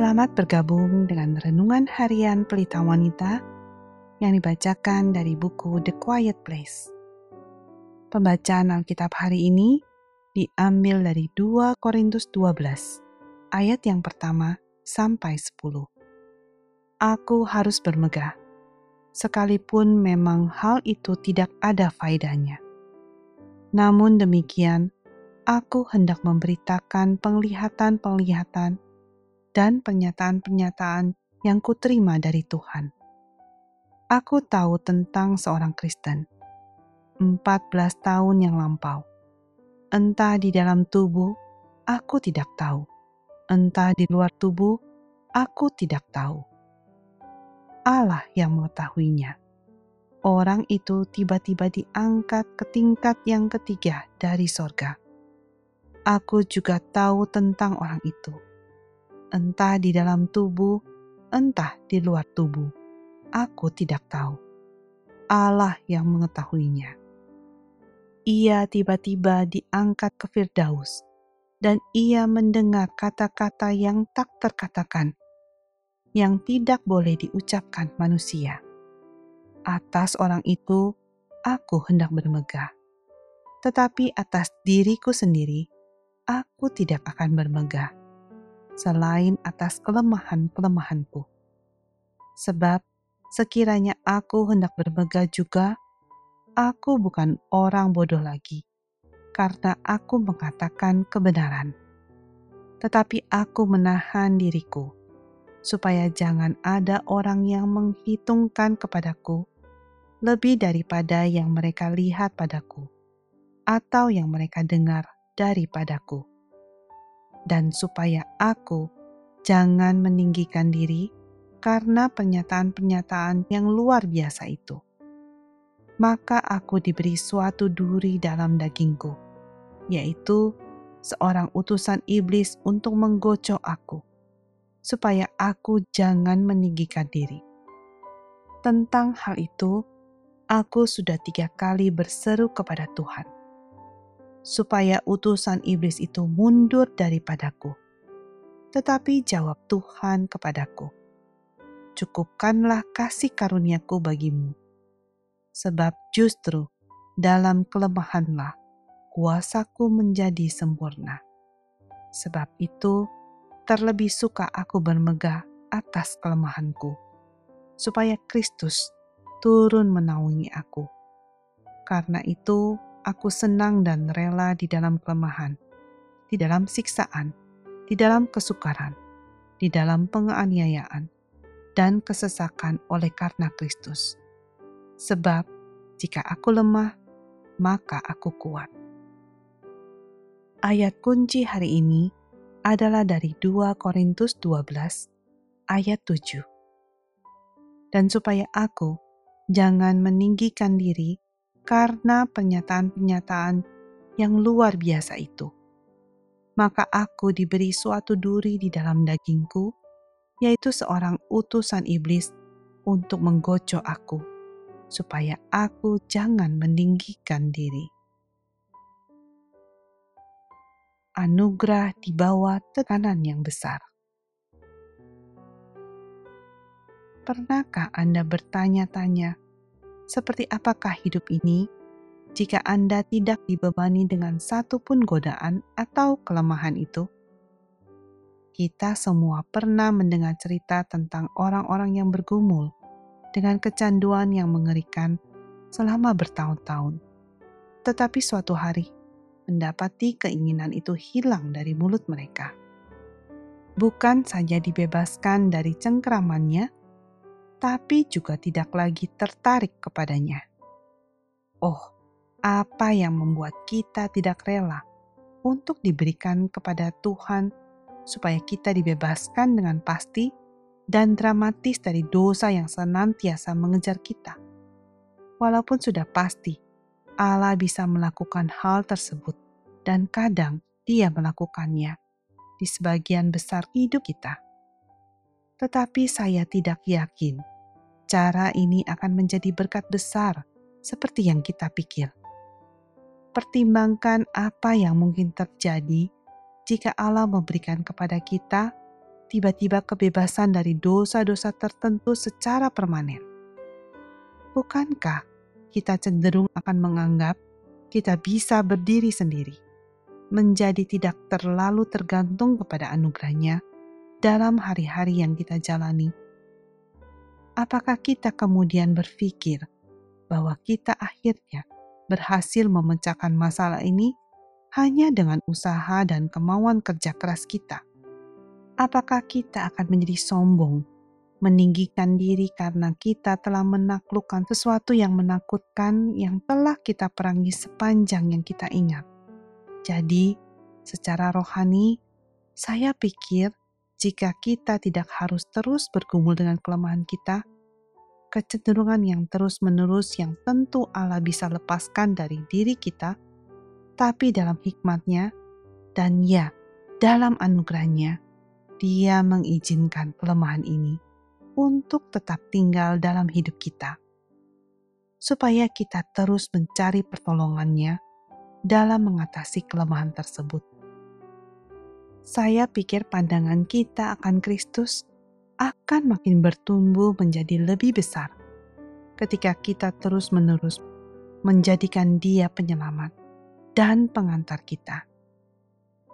Selamat bergabung dengan Renungan Harian Pelita Wanita yang dibacakan dari buku The Quiet Place. Pembacaan Alkitab hari ini diambil dari 2 Korintus 12, ayat yang pertama sampai 10. Aku harus bermegah, sekalipun memang hal itu tidak ada faedahnya. Namun demikian, aku hendak memberitakan penglihatan-penglihatan dan pernyataan-pernyataan yang kuterima dari Tuhan. Aku tahu tentang seorang Kristen. 14 tahun yang lampau. Entah di dalam tubuh, aku tidak tahu. Entah di luar tubuh, aku tidak tahu. Allah yang mengetahuinya. Orang itu tiba-tiba diangkat ke tingkat yang ketiga dari sorga. Aku juga tahu tentang orang itu entah di dalam tubuh, entah di luar tubuh. Aku tidak tahu. Allah yang mengetahuinya. Ia tiba-tiba diangkat ke Firdaus, dan ia mendengar kata-kata yang tak terkatakan, yang tidak boleh diucapkan manusia. Atas orang itu, aku hendak bermegah. Tetapi atas diriku sendiri, aku tidak akan bermegah selain atas kelemahan-kelemahanku. Sebab sekiranya aku hendak bermegah juga, aku bukan orang bodoh lagi, karena aku mengatakan kebenaran. Tetapi aku menahan diriku, supaya jangan ada orang yang menghitungkan kepadaku lebih daripada yang mereka lihat padaku, atau yang mereka dengar daripadaku dan supaya aku jangan meninggikan diri karena pernyataan-pernyataan yang luar biasa itu. Maka aku diberi suatu duri dalam dagingku, yaitu seorang utusan iblis untuk menggocok aku, supaya aku jangan meninggikan diri. Tentang hal itu, aku sudah tiga kali berseru kepada Tuhan supaya utusan iblis itu mundur daripadaku. Tetapi jawab Tuhan kepadaku, Cukupkanlah kasih karuniaku bagimu, sebab justru dalam kelemahanlah kuasaku menjadi sempurna. Sebab itu, terlebih suka aku bermegah atas kelemahanku, supaya Kristus turun menaungi aku. Karena itu, aku senang dan rela di dalam kelemahan, di dalam siksaan, di dalam kesukaran, di dalam penganiayaan, dan kesesakan oleh karena Kristus. Sebab jika aku lemah, maka aku kuat. Ayat kunci hari ini adalah dari 2 Korintus 12 ayat 7. Dan supaya aku jangan meninggikan diri karena pernyataan-pernyataan yang luar biasa itu. Maka aku diberi suatu duri di dalam dagingku, yaitu seorang utusan iblis untuk menggocok aku, supaya aku jangan meninggikan diri. Anugerah di bawah tekanan yang besar. Pernahkah Anda bertanya-tanya, seperti apakah hidup ini jika Anda tidak dibebani dengan satu pun godaan atau kelemahan itu? Kita semua pernah mendengar cerita tentang orang-orang yang bergumul dengan kecanduan yang mengerikan selama bertahun-tahun, tetapi suatu hari mendapati keinginan itu hilang dari mulut mereka. Bukan saja dibebaskan dari cengkeramannya, tapi juga tidak lagi tertarik kepadanya. Oh, apa yang membuat kita tidak rela untuk diberikan kepada Tuhan, supaya kita dibebaskan dengan pasti dan dramatis dari dosa yang senantiasa mengejar kita. Walaupun sudah pasti Allah bisa melakukan hal tersebut, dan kadang Dia melakukannya di sebagian besar hidup kita tetapi saya tidak yakin cara ini akan menjadi berkat besar seperti yang kita pikir. Pertimbangkan apa yang mungkin terjadi jika Allah memberikan kepada kita tiba-tiba kebebasan dari dosa-dosa tertentu secara permanen. Bukankah kita cenderung akan menganggap kita bisa berdiri sendiri, menjadi tidak terlalu tergantung kepada anugerahnya dalam hari-hari yang kita jalani? Apakah kita kemudian berpikir bahwa kita akhirnya berhasil memecahkan masalah ini hanya dengan usaha dan kemauan kerja keras kita? Apakah kita akan menjadi sombong, meninggikan diri karena kita telah menaklukkan sesuatu yang menakutkan yang telah kita perangi sepanjang yang kita ingat? Jadi, secara rohani, saya pikir jika kita tidak harus terus bergumul dengan kelemahan kita, kecenderungan yang terus-menerus yang tentu Allah bisa lepaskan dari diri kita, tapi dalam hikmatnya dan ya, dalam anugerahnya, dia mengizinkan kelemahan ini untuk tetap tinggal dalam hidup kita, supaya kita terus mencari pertolongannya dalam mengatasi kelemahan tersebut. Saya pikir pandangan kita akan Kristus akan makin bertumbuh menjadi lebih besar ketika kita terus-menerus menjadikan Dia penyelamat dan pengantar kita.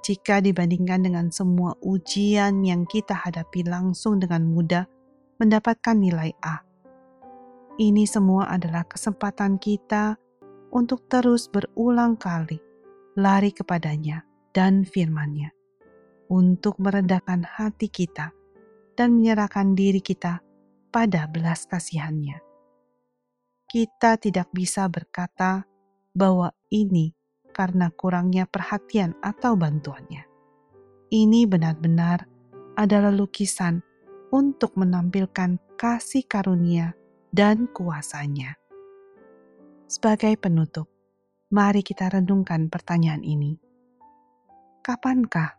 Jika dibandingkan dengan semua ujian yang kita hadapi langsung dengan mudah mendapatkan nilai A, ini semua adalah kesempatan kita untuk terus berulang kali lari kepadanya dan firman-Nya untuk meredakan hati kita dan menyerahkan diri kita pada belas kasihannya. Kita tidak bisa berkata bahwa ini karena kurangnya perhatian atau bantuannya. Ini benar-benar adalah lukisan untuk menampilkan kasih karunia dan kuasanya. Sebagai penutup, mari kita renungkan pertanyaan ini. Kapankah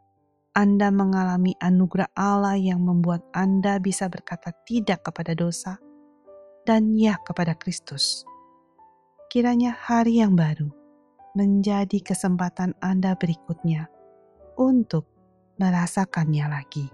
anda mengalami anugerah Allah yang membuat Anda bisa berkata tidak kepada dosa dan ya kepada Kristus. Kiranya hari yang baru menjadi kesempatan Anda berikutnya untuk merasakannya lagi.